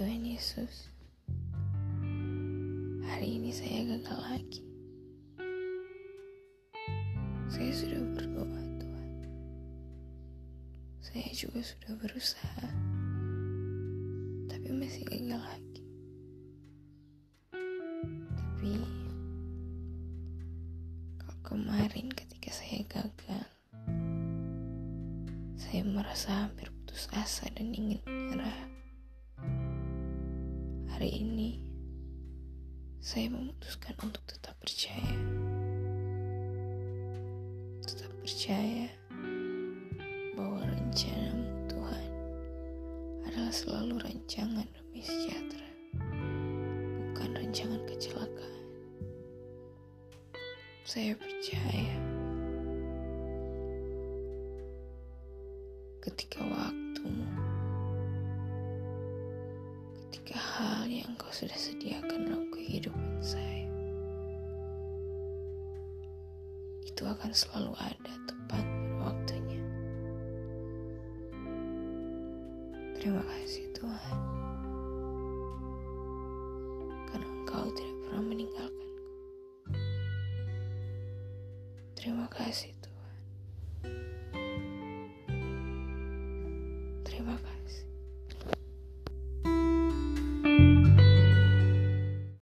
Tuhan Yesus, hari ini saya gagal lagi. Saya sudah berdoa, Tuhan. Saya juga sudah berusaha, tapi masih gagal lagi. Tapi kalau kemarin ketika saya gagal, saya merasa hampir putus asa dan ingin menyerah. Hari ini, saya memutuskan untuk tetap percaya. Tetap percaya bahwa rencanamu Tuhan adalah selalu rancangan demi sejahtera, bukan rancangan kecelakaan. Saya percaya ketika waktumu, ketika hal yang kau sudah sediakan dalam kehidupan saya. Itu akan selalu ada tepat pada waktunya. Terima kasih Tuhan. Karena engkau tidak pernah meninggalkanku. Terima kasih Tuhan. Terima kasih.